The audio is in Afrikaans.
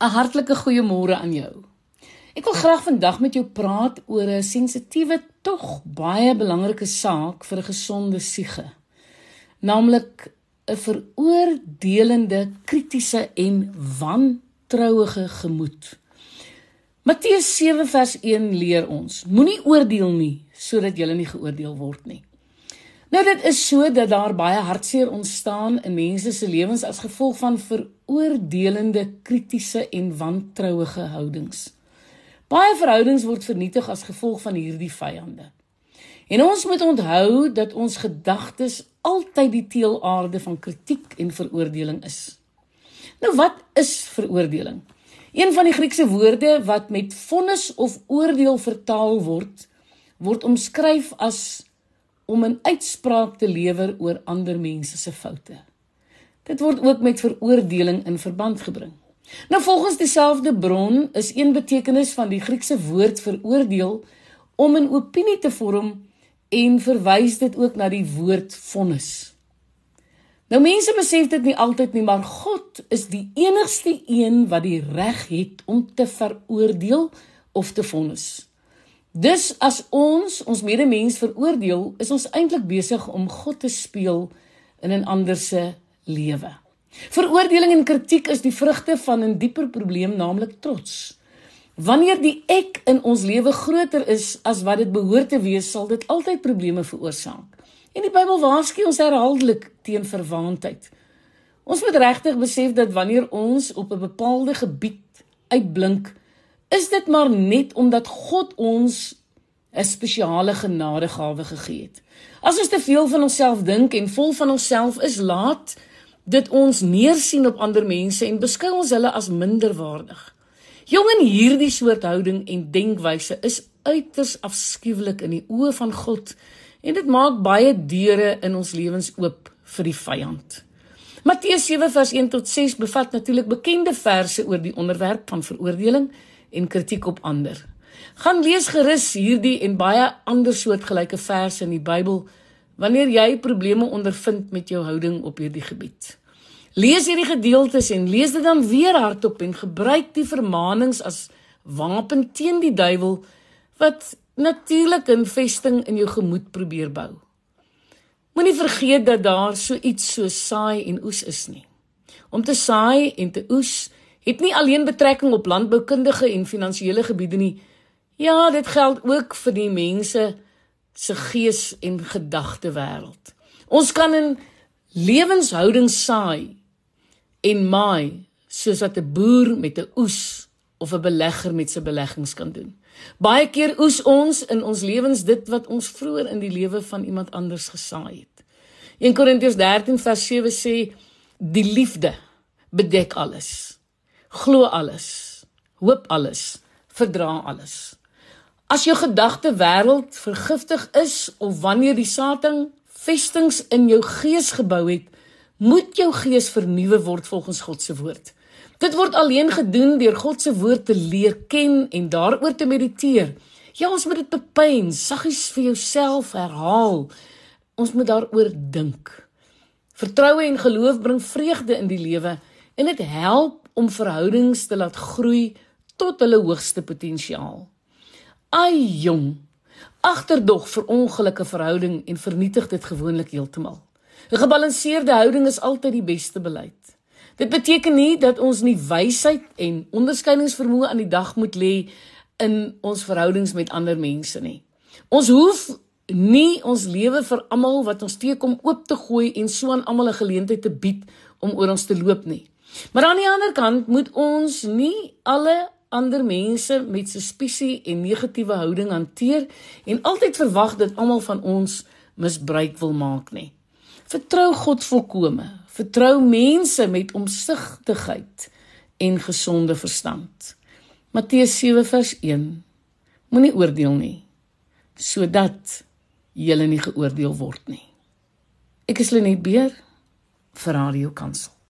'n Hartlike goeiemôre aan jou. Ek wil graag vandag met jou praat oor 'n sensitiewe tog baie belangrike saak vir 'n gesonde siege. Naamlik 'n veroordelende, kritiese en wantrouige gemoed. Matteus 7 vers 1 leer ons: Moenie oordeel nie sodat jy nie geoordeel word nie. Nou dit is so dat daar baie hartseer ontstaan in mense se lewens as gevolg van veroordelende, kritiese en wantrouige houdings. Baie verhoudings word vernietig as gevolg van hierdie vyande. En ons moet onthou dat ons gedagtes altyd die teelaarde van kritiek en veroordeling is. Nou wat is veroordeling? Een van die Griekse woorde wat met vonnis of oordeel vertaal word, word omskryf as om 'n uitspraak te lewer oor ander mense se foute. Dit word ook met veroordeling in verband gebring. Nou volgens dieselfde bron is een betekenis van die Griekse woord veroordeel om 'n opinie te vorm en verwys dit ook na die woord vonnis. Nou mense besef dit nie altyd nie, maar God is die enigste een wat die reg het om te veroordeel of te vonnis. Dus as ons ons medemens veroordeel, is ons eintlik besig om God te speel in 'n ander se lewe. Veroordeling en kritiek is die vrugte van 'n dieper probleem, naamlik trots. Wanneer die ek in ons lewe groter is as wat dit behoort te wees, sal dit altyd probleme veroorsaak. En die Bybel waarsku ons herhaaldelik teen verwaandheid. Ons moet regtig besef dat wanneer ons op 'n bepaalde gebied uitblink, is dit maar net omdat God ons 'n spesiale genadegawe gegee het. As ons te veel van onsself dink en vol van onsself is, laat dit ons neersien op ander mense en beskou ons hulle as minderwaardig. Jong en hierdie soort houding en denkwyse is uiters afskuwelik in die oë van God en dit maak baie deure in ons lewens oop vir die vyand. Matteus 7 vers 1 tot 6 bevat natuurlik bekende verse oor die onderwerp van veroordeling en kritiek op ander. Gaan lees gerus hierdie en baie ander soortgelyke verse in die Bybel wanneer jy probleme ondervind met jou houding op hierdie gebied. Lees hierdie gedeeltes en lees dit dan weer hardop en gebruik die vermaanings as wapen teen die duiwel wat natuurlik 'n vesting in jou gemoed probeer bou. Moenie vergeet dat daar so iets so saai en oes is nie. Om te saai en te oes het nie alleen betrekking op landboukundige en finansiële gebiede nie. Ja, dit geld ook vir die mense se gees en gedagte wêreld. Ons kan in lewenshouding saai en maai soos wat 'n boer met 'n oes of 'n belegger met sy beleggings kan doen. Baie keer oes ons in ons lewens dit wat ons vroeër in die lewe van iemand anders gesaai het. 1 Korintiërs 13 vers 7 sê die liefde bedek alles glo alles, hoop alles, verdra alles. As jou gedagte wêreld vergiftig is of wanneer die Satan vestings in jou gees gebou het, moet jou gees vernuwe word volgens God se woord. Dit word alleen gedoen deur God se woord te leer ken en daaroor te mediteer. Ja, ons moet dit bepyn, saggies vir jouself herhaal. Ons moet daaroor dink. Vertroue en geloof bring vreugde in die lewe en dit help om verhoudings te laat groei tot hulle hoogste potensiaal. Ai jong, agterdog vir ongelukkige verhouding en vernietig dit gewoonlik heeltemal. 'n Gebalanseerde houding is altyd die beste beleid. Dit beteken nie dat ons nie wysheid en onderskeidingsvermoë aan die dag moet lê in ons verhoudings met ander mense nie. Ons hoef nie ons lewe vir almal wat ons teekom oop te gooi en so aan almal 'n geleentheid te bied om oor ons te loop nie. Maar aan die ander kant moet ons nie alle ander mense met suspisie en negatiewe houding hanteer en altyd verwag dat almal van ons misbruik wil maak nie. Vertrou God volkome. Vertrou mense met omsigtigheid en gesonde verstand. Matteus 7 vers 1. Moenie oordeel nie sodat jy nie geoordeel word nie. Ek is Lenet Beer vir Radio Kansel.